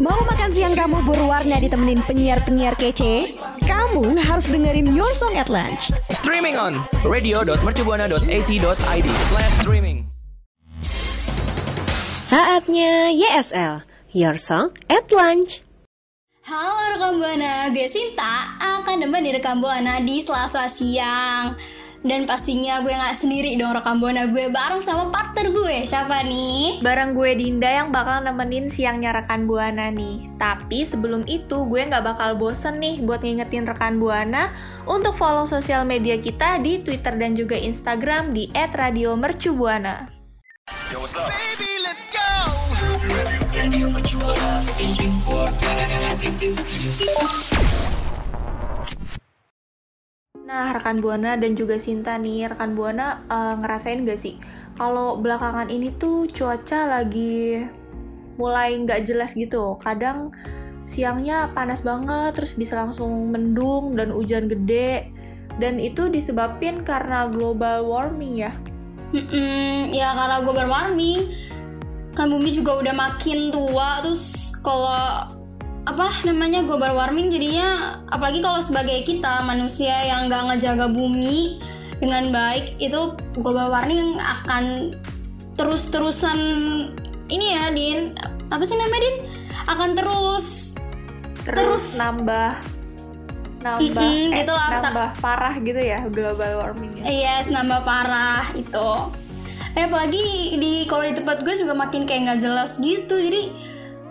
Mau makan siang kamu berwarna ditemenin penyiar-penyiar kece? Kamu harus dengerin Your Song at Lunch. Streaming on radio.mercubuana.ac.id slash streaming. Saatnya YSL, Your Song at Lunch. Halo rekam Buana, gue Sinta akan nemenin rekam Buana di Selasa siang. Dan pastinya gue gak sendiri dong rekam Buana gue bareng sama partner gue. Siapa nih? Bareng gue Dinda yang bakal nemenin siangnya rekan Buana nih. Tapi sebelum itu gue nggak bakal bosen nih buat ngingetin rekan Buana untuk follow sosial media kita di Twitter dan juga Instagram di @radiomercubuana. Yo, what's up? Nah, rekan Buana dan juga Sinta nih, rekan Buana eh, ngerasain gak sih kalau belakangan ini tuh cuaca lagi mulai nggak jelas gitu. Kadang siangnya panas banget, terus bisa langsung mendung dan hujan gede. Dan itu disebabkan karena global warming ya. Mm-mm, ya karena global warming. Kan bumi juga udah makin tua terus kalau apa namanya global warming jadinya apalagi kalau sebagai kita manusia yang nggak ngejaga bumi dengan baik itu global warming akan terus-terusan ini ya Din apa sih namanya Din akan terus Terus, Terus. nambah nambah Mm-mm, eh, gitu lah. nambah parah gitu ya global warmingnya. Yes, nambah parah itu. Eh apalagi di kalau di tempat gue juga makin kayak nggak jelas gitu. Jadi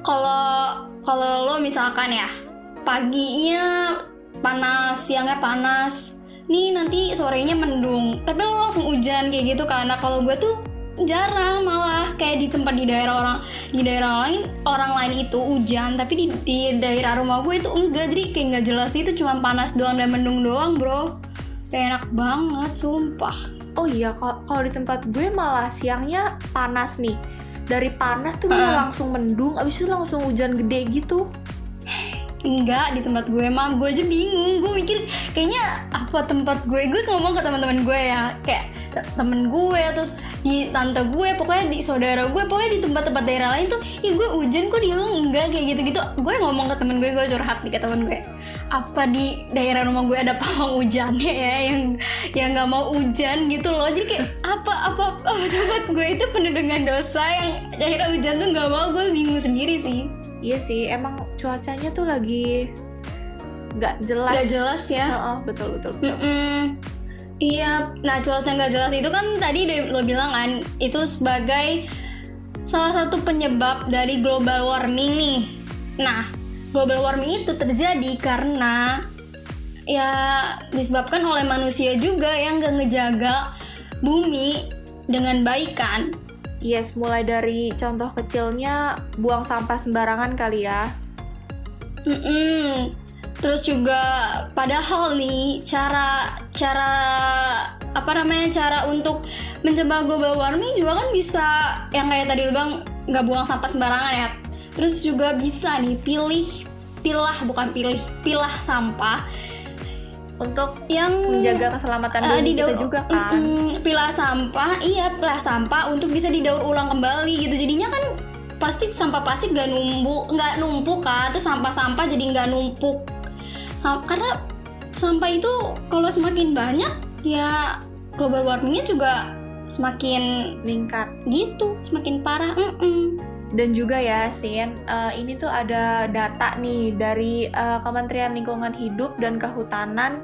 kalau kalau lo misalkan ya paginya panas, siangnya panas, nih nanti sorenya mendung. Tapi lo langsung hujan kayak gitu karena kalau gue tuh jarang malah kayak di tempat di daerah orang di daerah lain orang lain itu hujan tapi di, di daerah rumah gue itu enggak jadi kayak nggak jelas itu cuma panas doang dan mendung doang bro kayak enak banget sumpah Oh iya, kal- kalau di tempat gue malah siangnya panas nih. Dari panas tuh bisa Heeh. langsung mendung, abis itu langsung hujan gede gitu. enggak di tempat gue mah gue aja bingung. Gue mikir kayaknya apa tempat gue? Gue ngomong ke teman-teman gue ya. Kayak te- temen gue. Terus di tante gue pokoknya di saudara gue pokoknya di tempat-tempat daerah lain tuh ih gue hujan kok di lu enggak kayak gitu-gitu gue ngomong ke temen gue gue curhat nih ke temen gue apa di daerah rumah gue ada pawang hujannya ya yang yang nggak mau hujan gitu loh jadi kayak apa apa apa tempat gue itu penuh dengan dosa yang akhirnya hujan tuh nggak mau gue bingung sendiri sih Iya sih, emang cuacanya tuh lagi nggak jelas. Nggak jelas ya. Heeh, betul betul. betul. Mm-mm. Iya, nah cuaca nggak jelas itu kan tadi udah lo bilang kan itu sebagai salah satu penyebab dari global warming nih. Nah, global warming itu terjadi karena ya disebabkan oleh manusia juga yang nggak ngejaga bumi dengan baik kan. Yes, mulai dari contoh kecilnya buang sampah sembarangan kali ya. Mm-mm. Terus juga padahal nih cara cara apa namanya cara untuk mencegah global warming juga kan bisa yang kayak tadi lu bang nggak buang sampah sembarangan ya. Terus juga bisa nih pilih pilah bukan pilih pilah sampah Untuk yang menjaga keselamatan eh, bumi kita juga kan. Mm-mm, pilah sampah iya pilah sampah untuk bisa didaur ulang kembali gitu jadinya kan plastik sampah plastik gak numpuk nggak numpuk kan terus sampah-sampah jadi nggak numpuk Karena sampah itu kalau semakin banyak ya global warmingnya juga semakin Meningkat. gitu semakin parah Mm-mm. Dan juga ya, Sin, eh, ini tuh ada data nih dari eh, Kementerian Lingkungan Hidup dan Kehutanan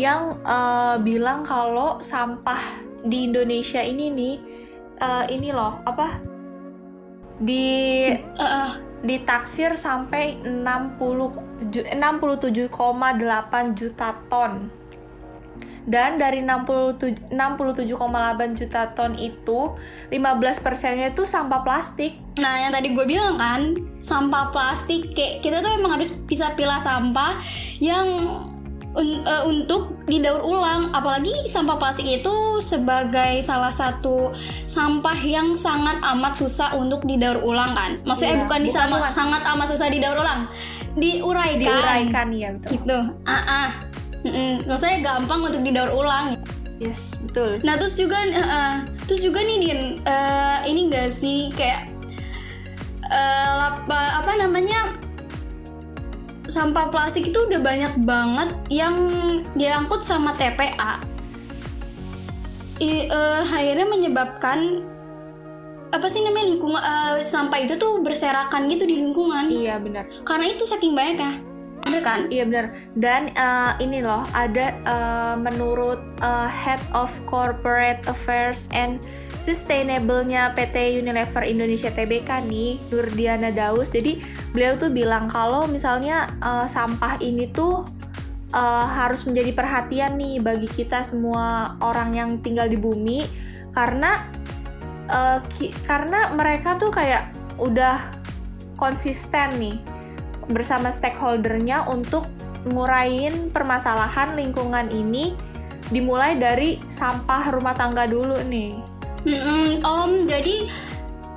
yang eh, bilang kalau sampah di Indonesia ini nih, eh, ini loh, apa? Di eh, ditaksir sampai 60 ju- 67,8 juta ton. Dan dari 67 67,8 juta ton itu 15 persennya itu sampah plastik. Nah, yang tadi gue bilang kan, sampah plastik kayak kita tuh emang harus bisa pilah sampah yang un- eh, untuk didaur ulang. Apalagi sampah plastik itu sebagai salah satu sampah yang sangat amat susah untuk didaur ulang kan. Maksudnya Iya, bukan, bukan, sangat amat susah didaur ulang, diuraikan. Diuraikan ya betul. Gitu. Ah, ah. Mm-mm. Maksudnya gampang untuk didaur ulang. Yes, betul. Nah terus juga, eh, eh, terus juga nih Din, eh, ini gak sih kayak eh, lapa- apa namanya sampah plastik itu udah banyak banget yang diangkut sama TPA. I, eh, akhirnya menyebabkan apa sih namanya lingkungan eh, sampah itu tuh berserakan gitu di lingkungan. Iya benar. Karena itu saking banyak ya. Bener kan? Iya benar. Dan eh, ini loh ada eh, menurut eh, Head of Corporate Affairs and Sustainable-nya PT Unilever Indonesia Tbk nih, Nurdiana Daus. Jadi beliau tuh bilang kalau misalnya eh, sampah ini tuh eh, harus menjadi perhatian nih bagi kita semua orang yang tinggal di bumi karena ki- karena mereka tuh kayak udah konsisten nih bersama stakeholdernya untuk ngurain permasalahan lingkungan ini dimulai dari sampah rumah tangga dulu nih. Mm-mm, Om, jadi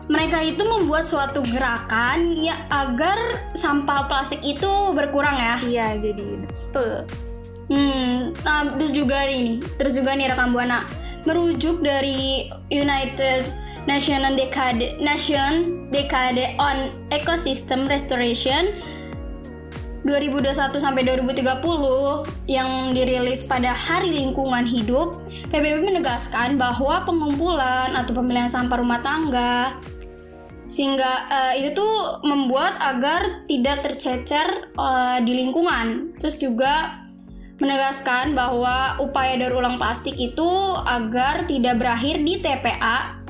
mereka itu membuat suatu gerakan ya agar sampah plastik itu berkurang ya. Iya, jadi betul. Hmm, nah, terus juga ini, terus juga nih rekam buana merujuk dari United Nation Decade Nation Decade on Ecosystem Restoration 2021 sampai 2030 yang dirilis pada Hari Lingkungan Hidup, PBB menegaskan bahwa pengumpulan atau pemilihan sampah rumah tangga sehingga eh, itu tuh membuat agar tidak tercecer eh, di lingkungan. Terus juga menegaskan bahwa upaya daur ulang plastik itu agar tidak berakhir di TPA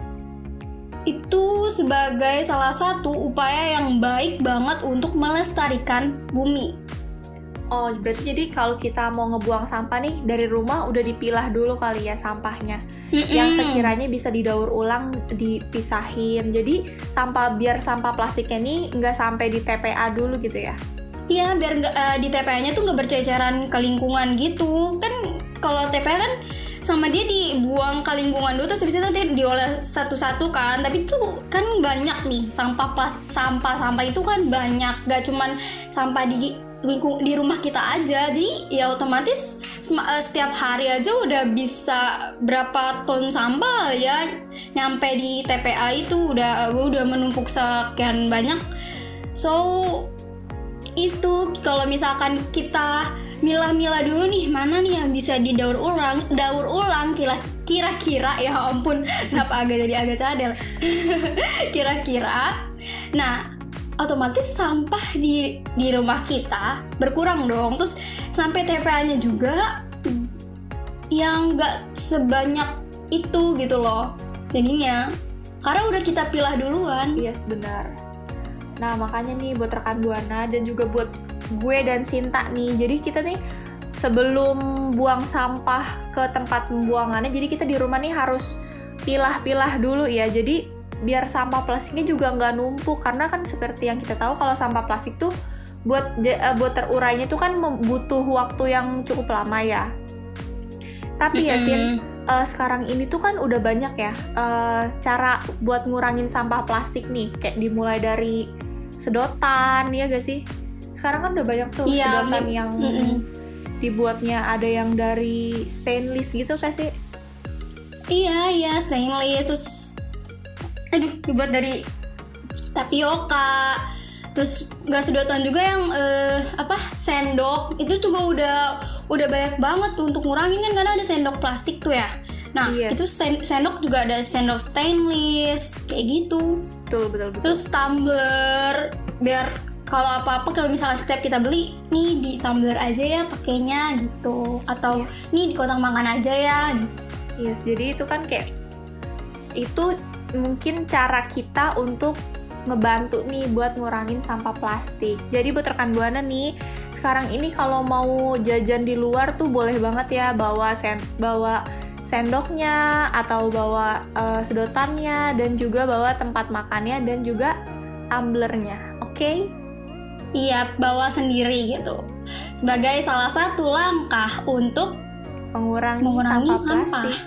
itu sebagai salah satu upaya yang baik banget untuk melestarikan bumi. Oh, berarti jadi kalau kita mau ngebuang sampah nih dari rumah udah dipilah dulu kali ya sampahnya. Yang sekiranya bisa didaur ulang, dipisahin. Jadi sampah biar sampah plastiknya nih nggak sampai di TPA dulu gitu ya. Iya, biar nggak eh, di TPA-nya tuh nggak berceceran ke lingkungan gitu. Kan kalau TPA kan sama dia dibuang ke lingkungan dulu terus habis nanti diolah satu-satu kan. Tapi itu kan banyak nih sampah plas sampah sampah itu kan banyak. Gak cuman sampah di lingkung di rumah kita aja. Jadi ya otomatis eh, setiap hari aja udah bisa berapa ton sampah ya nyampe di TPA itu udah udah menumpuk sekian banyak. So itu kalau misalkan kita milah-milah dulu nih mana nih yang bisa didaur ulang? Daur ulang kira kira-kira ya ampun kenapa agak jadi agak cadel? Kira-kira nah otomatis sampah di di rumah kita berkurang dong. Terus sampai TPA-nya juga yang nggak sebanyak itu gitu loh jadinya. Karena udah kita pilah duluan. Yes, benar. Nah, makanya nih buat rekan Buana dan juga buat gue dan Sinta nih. Jadi kita nih sebelum buang sampah ke tempat pembuangannya, jadi kita di rumah nih harus pilah-pilah dulu ya. Jadi biar sampah plastiknya juga nggak numpuk karena kan seperti yang kita tahu kalau sampah plastik tuh buat eh, buat terurainya tuh kan butuh waktu yang cukup lama ya. Tapi ya Sin, eh, sekarang ini tuh kan udah banyak ya eh, cara buat ngurangin sampah plastik nih, kayak dimulai dari sedotan ya gak sih? Sekarang kan udah banyak tuh Iya, sedotan yang Mm-mm. dibuatnya ada yang dari stainless gitu gak sih? Iya, iya, stainless terus aduh dibuat dari tapioka. Terus nggak sedotan juga yang eh, apa sendok itu juga udah udah banyak banget tuh untuk ngurangin kan karena ada sendok plastik tuh ya. Nah Yes. itu sendok juga ada sendok stainless kayak gitu. Betul betul betul. Terus tumbler biar kalau apa-apa kalau misalnya setiap kita beli nih di tumbler aja ya pakainya gitu atau nih di kotak makan aja ya gitu. Yes, jadi itu kan kayak itu mungkin cara kita untuk ngebantu nih buat ngurangin sampah plastik. Jadi buat rekan buana nih, sekarang ini kalau mau jajan di luar tuh boleh banget ya bawa sen bawa sendoknya atau bawa eh, sedotannya dan juga bawa tempat makannya dan juga tumblernya. Oke? Iya, bawa sendiri gitu. Sebagai salah satu langkah untuk Mengurangi, mengurangi sampah, sampah. plastik.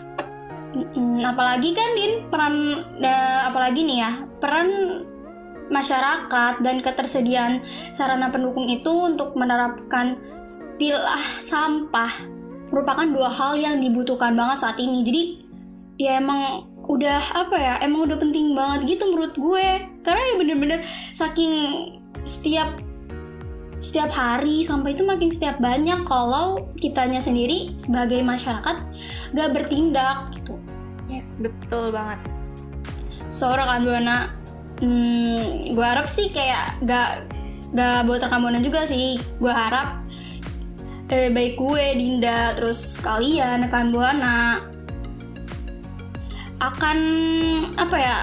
Mm-mm, apalagi kan din peran da- apalagi nih ya peran masyarakat dan ketersediaan sarana pendukung itu untuk menerapkan pilah sampah merupakan dua hal yang dibutuhkan banget saat ini. Jadi ya emang udah apa ya emang udah penting banget gitu menurut gue karena ya bener-bener saking setiap setiap hari sampai itu makin setiap banyak kalau kitanya sendiri sebagai masyarakat gak bertindak gitu. Yes, betul banget. Rekan buana, hmm, gue harap sih kayak gak gak buat rekan buana juga sih. Gue harap eh, baik gue, Dinda, terus kalian rekan buana akan apa ya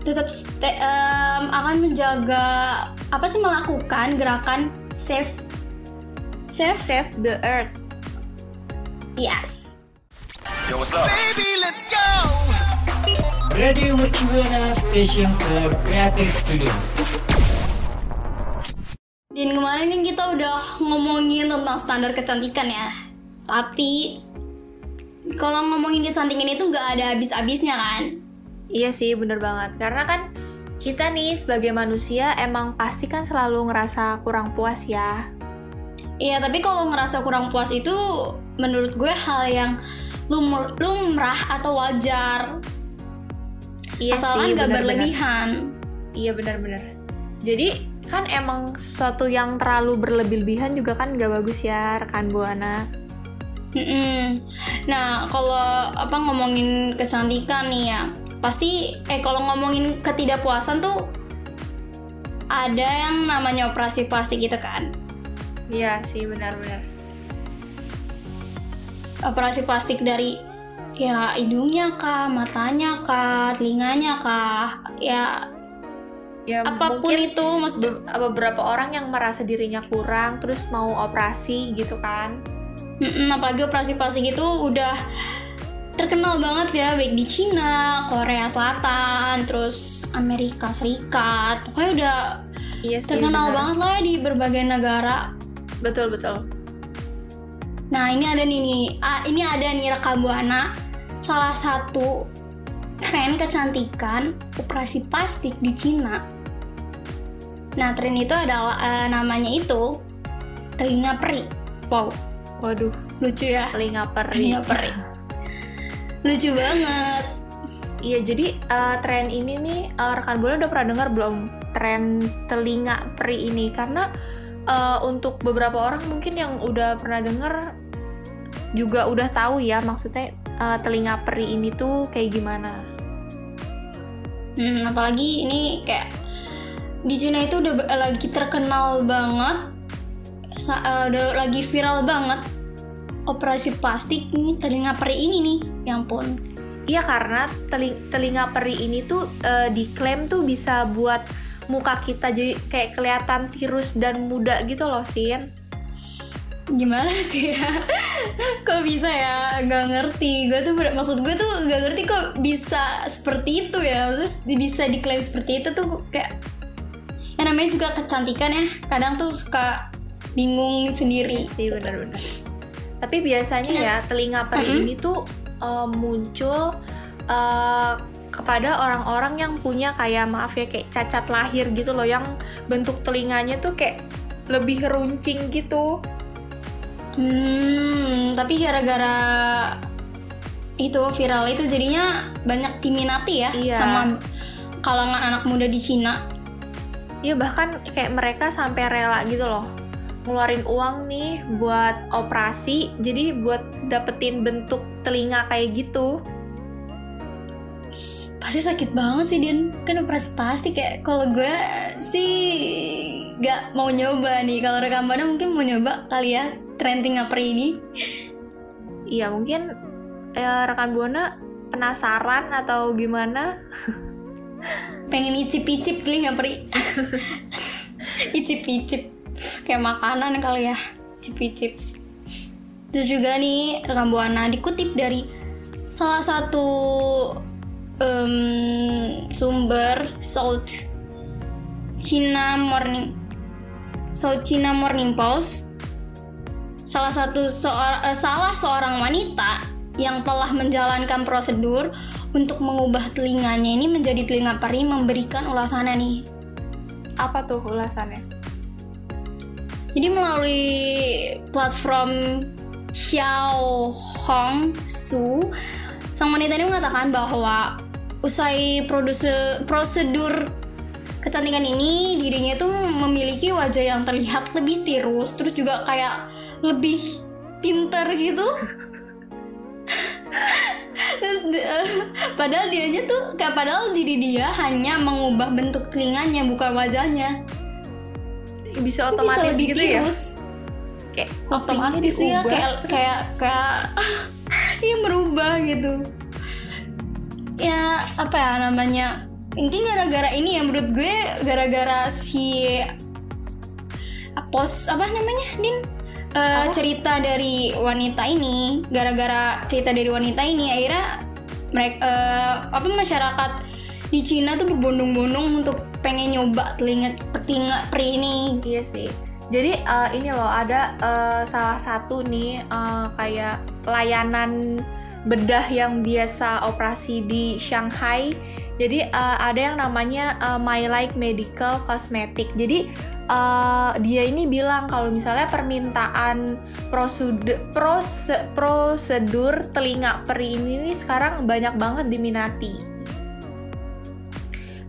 tetap em, akan menjaga apa sih melakukan gerakan save save Save the earth. yes Yo, what's up? Radio Mercubuana Station for Creative Studio. Dan kemarin kan kita udah ngomongin tentang standar kecantikan ya. Tapi kalau ngomongin kecantikan itu nggak ada habis-habisnya kan? Iya sih, bener banget. Karena kan kita nih sebagai manusia emang pasti kan selalu ngerasa kurang puas ya. Iya, tapi kalau ngerasa kurang puas itu menurut gue hal yang lumr- lumrah atau wajar. Iya Asalkan nggak bener-bener. berlebihan. Iya benar-benar. Jadi kan emang sesuatu yang terlalu berlebih-lebihan juga kan nggak bagus ya rekan buana. Mm-mm. Nah, kalau apa ngomongin kecantikan nih ya, pasti eh kalau ngomongin ketidakpuasan tuh ada yang namanya operasi plastik gitu kan. Iya sih benar-benar. Operasi plastik dari ya hidungnya kah, matanya kah, telinganya kah, ya Ya apa pun itu maksud be- beberapa orang yang merasa dirinya kurang terus mau operasi gitu kan. Mm-mm, apalagi operasi plastik itu udah terkenal banget ya baik di Cina, Korea Selatan, terus Amerika Serikat. Pokoknya udah Iya sih. terkenal benar. banget lah ya di berbagai negara. Betul betul. Nah ini ada nih nih, ah, ini ada nih rekam buana salah satu tren kecantikan operasi plastik di Cina. Nah tren itu adalah eh, namanya itu telinga peri. Wow, Waduh, lucu ya. telinga peri. Telinga peri. Lucu banget. Iya, jadi eh, tren ini nih eh, rekan bola udah pernah dengar belum tren telinga peri ini? Karena eh, untuk beberapa orang mungkin yang udah pernah dengar juga udah tahu ya maksudnya eh, telinga peri ini tuh kayak gimana. Hmm, apalagi ini kayak di Cina itu udah lagi terkenal banget, sa- udah lagi viral banget operasi plastik ini telinga peri ini nih, ya ampun. Iya karena teli- telinga peri ini tuh eh, diklaim tuh bisa buat muka kita jadi kayak kelihatan tirus dan muda gitu loh, Sin. Gimana tuh ya? kok bisa ya? Gak ngerti. Gue tuh maksud gue tuh gak ngerti kok bisa seperti itu ya. Terus bisa diklaim seperti itu tuh kayak yang namanya juga kecantikan ya. Kadang tuh suka bingung sendiri. sih benar-benar. Tapi biasanya ya telinga peri Mm-mm. ini tuh eh, muncul eh, kepada orang-orang yang punya kayak maaf ya kayak cacat lahir gitu loh yang bentuk telinganya tuh kayak lebih runcing gitu. Hmm, tapi gara-gara itu viral itu jadinya banyak diminati ya Iya. sama kalangan anak muda di Cina. Ya bahkan kayak mereka sampai rela gitu loh ngeluarin uang nih buat operasi jadi buat dapetin bentuk telinga kayak gitu. Pasti sakit banget sih Din. Kan operasi pasti kayak Kalau gue sih Gak mau nyoba nih. Kalau rekam mungkin mau nyoba kali ya Trending apa ini. Iya mungkin eh, rekan buana penasaran atau gimana? Pengen icip-icip telinga peri Icip-icip Kayak makanan kali ya Icip-icip Terus juga nih rekam Buana dikutip dari Salah satu em, Sumber South China Morning South China Morning Post salah satu seor- eh, salah seorang wanita yang telah menjalankan prosedur untuk mengubah telinganya ini menjadi telinga peri memberikan ulasannya nih. Apa tuh ulasannya? Jadi melalui platform Xiao Hong Su, sang wanita ini mengatakan bahwa usai produse- prosedur kecantikan ini dirinya tuh memiliki wajah yang terlihat lebih tirus terus juga kayak lebih pinter gitu. Terus eh, padahal dianya tuh kayak padahal diri dia hanya mengubah bentuk telinganya bukan wajahnya bisa Bisa otomatis lebih gitu ya? tirus. Kayak otomatis ya kayak kayak kayak ya merubah gitu. Ya apa ya namanya? Ini gara-gara ini ya menurut gue gara-gara si pos apa namanya din? Eh, cerita dari wanita ini gara-gara cerita dari wanita ini akhirnya mereka apa masyarakat di Cina tuh berbondong-bondong untuk pengen nyoba telinga telinga peri ini Iya sih. Jadi eh, ini loh ada eh, salah satu nih eh, kayak layanan bedah yang biasa operasi di Shanghai. Jadi eh, ada yang namanya eh, My Like Medical Cosmetic. Jadi eh, dia ini bilang kalau misalnya permintaan prosedur prose- prosedur telinga peri ini sekarang banyak banget diminati.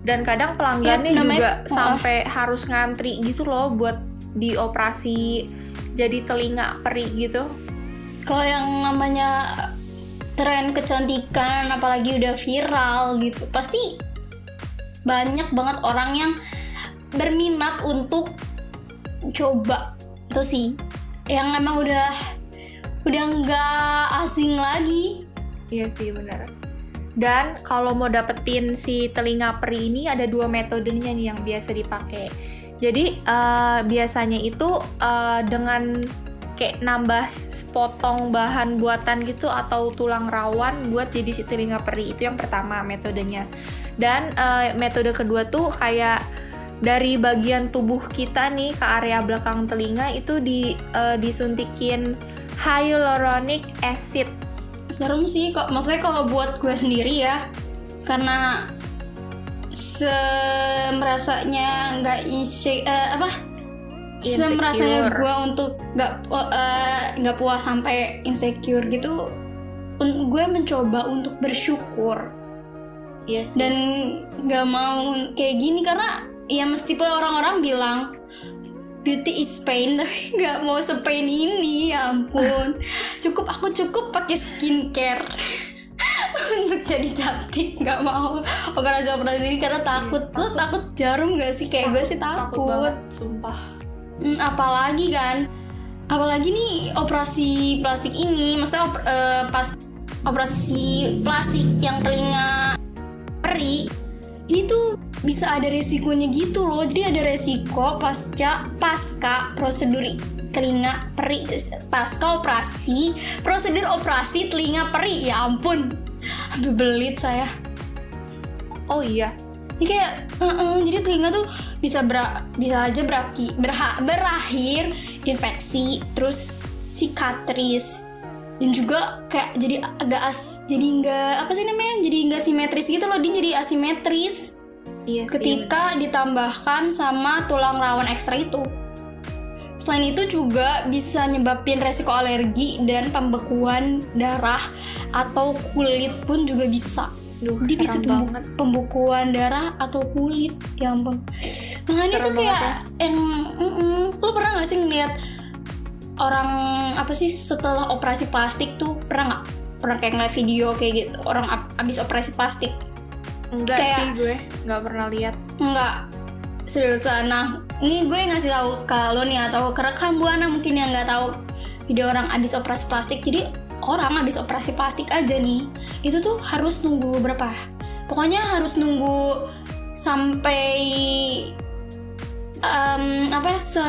Dan kadang pelanggannya Ya, namanya- juga Oh. sampai harus ngantri gitu loh buat dioperasi jadi telinga peri gitu. kalau yang namanya tren kecantikan apalagi udah viral gitu pasti banyak banget orang yang berminat untuk coba itu sih yang emang udah udah nggak asing lagi Iya sih benar. Dan kalau mau dapetin si telinga peri ini ada dua metodenya nih yang biasa dipakai. Jadi eh, biasanya itu eh, dengan kayak nambah sepotong bahan buatan gitu atau tulang rawan buat jadi si telinga peri itu yang pertama metodenya. Dan eh, metode kedua tuh kayak dari bagian tubuh kita nih ke area belakang telinga itu di eh, disuntikin hyaluronic acid serem sih kok maksudnya kalau buat gue sendiri ya karena se merasanya nggak inse eh, apa? Se merasanya gue untuk nggak pu- eh, nggak puas sampai insecure gitu un- gue mencoba untuk bersyukur. Iya sih. dan nggak mau kayak gini karena ya meskipun orang-orang bilang beauty is pain. Tapi nggak mau sepain ini ya ampun. Cukup aku cukup pakai skincare. Untuk jadi cantik nggak mau operasi operasi ini karena takut. Lu takut. jarum gak sih? Kayak gue sih takut, banget, sumpah. Hmm, apalagi kan? Apalagi nih operasi plastik ini. Maksudnya op- eh, pas operasi plastik yang telinga peri bisa ada resikonya gitu loh. Jadi ada resiko pasca pasca prosedur telinga peri pasca operasi prosedur operasi telinga peri. Ya ampun sampai belit saya. Oh iya. ini kayak "Uh-uh," jadi telinga tuh bisa bera- bisa aja beraki berha- berakhir infeksi terus sikatris. Dan juga kayak jadi agak as jadi nggak apa sih namanya? Jadi nggak simetris gitu loh. Dia jadi asimetris Iya sih. ketika ditambahkan sama tulang rawan ekstra itu Selain itu juga bisa nyebabin resiko alergi dan pembekuan darah atau kulit pun juga bisa. Duh, Dia bisa pembu- banget. pembukuan darah atau kulit, ya ampun. Makanya tuh kayak banget yang, mm-mm. lu pernah gak sih ngeliat orang apa sih setelah operasi plastik tuh pernah nggak pernah kayak ngeliat video kayak gitu orang ab- abis operasi plastik Enggak kayak- sih gue, nggak pernah lihat. Enggak. Serius nah ini gue ngasih tahu ke lo nih atau ke rekan buana mungkin yang nggak tahu. Video orang abis operasi plastik. Jadi orang abis operasi plastik aja nih itu tuh harus nunggu berapa? Pokoknya harus nunggu sampai em, apa ya, se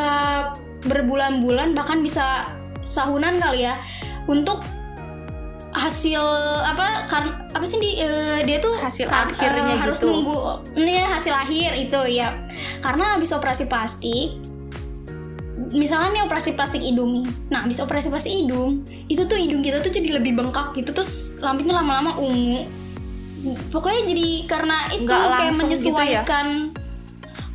berbulan-bulan bahkan bisa sahunan kali ya untuk hasil apa kan apa sih di, eh, dia tuh Hasil kan, akhirnya eh, harus gitu. nunggu nih hasil akhir itu ya karena habis operasi plastik misalnya nih operasi plastik hidung nih. Nah habis operasi plastik hidung itu tuh hidung kita tuh jadi lebih bengkak gitu terus lampinya lama-lama ungu. Pokoknya jadi karena itu Nggak kayak langsung gitu ya? menyesuaikan.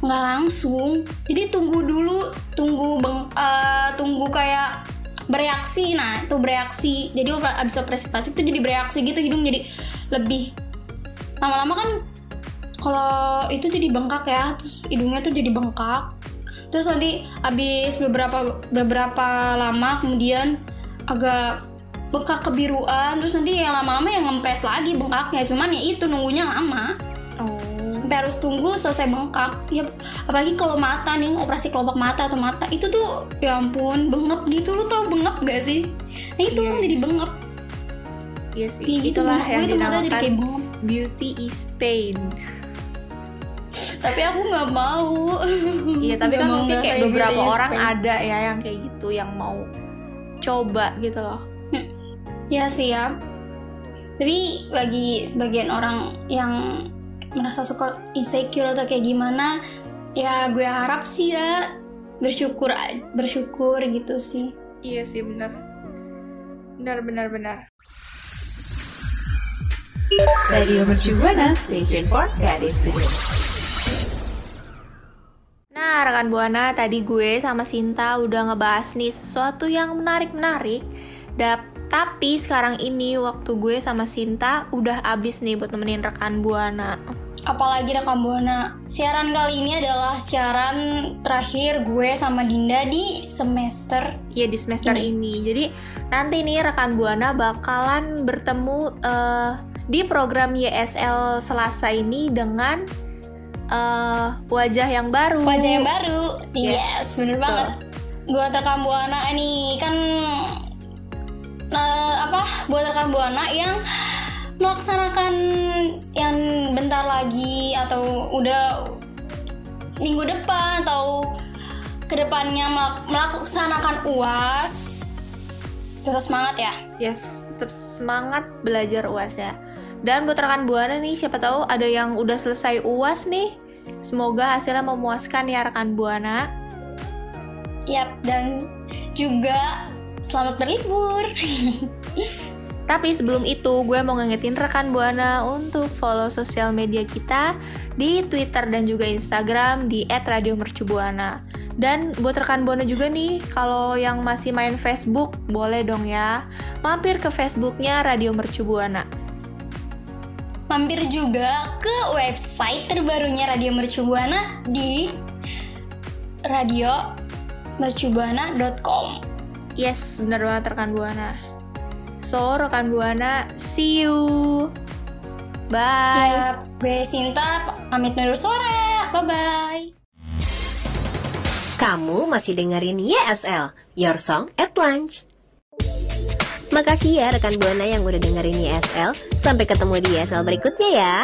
Nggak langsung. Jadi tunggu dulu tunggu beng eh, tunggu kayak bereaksi. Nah itu bereaksi. Jadi abis operasi plastik tuh jadi bereaksi gitu hidung jadi lebih lama-lama kan kalau itu jadi bengkak ya terus hidungnya tuh jadi bengkak. Terus nanti habis beberapa beberapa lama kemudian agak bengkak kebiruan terus nanti yang lama-lama yang ngempes lagi bengkaknya. Cuman ya itu nunggunya lama. Oh sampai harus tunggu selesai bengkak. Ya apalagi kalau mata nih operasi kelopak mata atau mata itu tuh ya ampun bengep gitu. Lu tau bengep gak sih? Nah itu Iya, iya. jadi bengep. Iya sih kayak gitu itulah bengep yang itu mata jadi kayak bengep. beauty is pain. Tapi aku nggak mau. Iya tapi kan mungkin kayak beberapa orang pain. ada ya yang kayak gitu yang mau coba gitu loh. Ya sih ya. Tapi bagi sebagian orang yang merasa suka insecure atau kayak gimana ya gue harap sih ya bersyukur bersyukur gitu sih iya sih benar benar benar benar Radio Mercu Buana Station for Creative. Nah, rekan Buana, tadi gue sama Sinta udah ngebahas nih sesuatu yang menarik-menarik. Tapi sekarang ini waktu gue sama Sinta udah abis nih buat nemenin rekan Buana. Apalagi rekam buana siaran kali ini adalah siaran terakhir gue sama Dinda di semester Iya di semester ini. Jadi nanti nih rekan Buana bakalan bertemu eh, di program YSL Selasa ini dengan eh, wajah yang baru. wajah yang baru. Yes, yes, bener banget. Buat rekam buana nih kan eh, apa? Buat rekam buana yang melaksanakan yang bentar lagi atau udah minggu depan atau ke depannya melak- melaksanakan uas tetap semangat ya Yes, tetap semangat belajar UAS ya. Dan buat rekan Buana nih, siapa tahu ada yang udah selesai UAS nih. Semoga hasilnya memuaskan ya rekan Buana. Yap, dan juga selamat berlibur. Tapi sebelum itu, gue mau ngingetin rekan Buana untuk follow sosial media kita di Twitter dan juga Instagram di @radiomercubuana. Dan buat rekan Buana juga nih, kalau yang masih main Facebook, boleh dong ya, mampir ke Facebooknya Radio Mercu Buana. Mampir juga ke website terbarunya Radio Mercubuana di radiomercubuana.com. Yes, bener banget rekan Buana. So, rekan Buana, see you. Bye. Ya, gue Sinta pamit undur suara. Bye bye. Kamu masih dengerin YSL, Your Song at Lunch. Makasih ya rekan Buana yang udah dengerin YSL. Sampai ketemu di YSL berikutnya ya.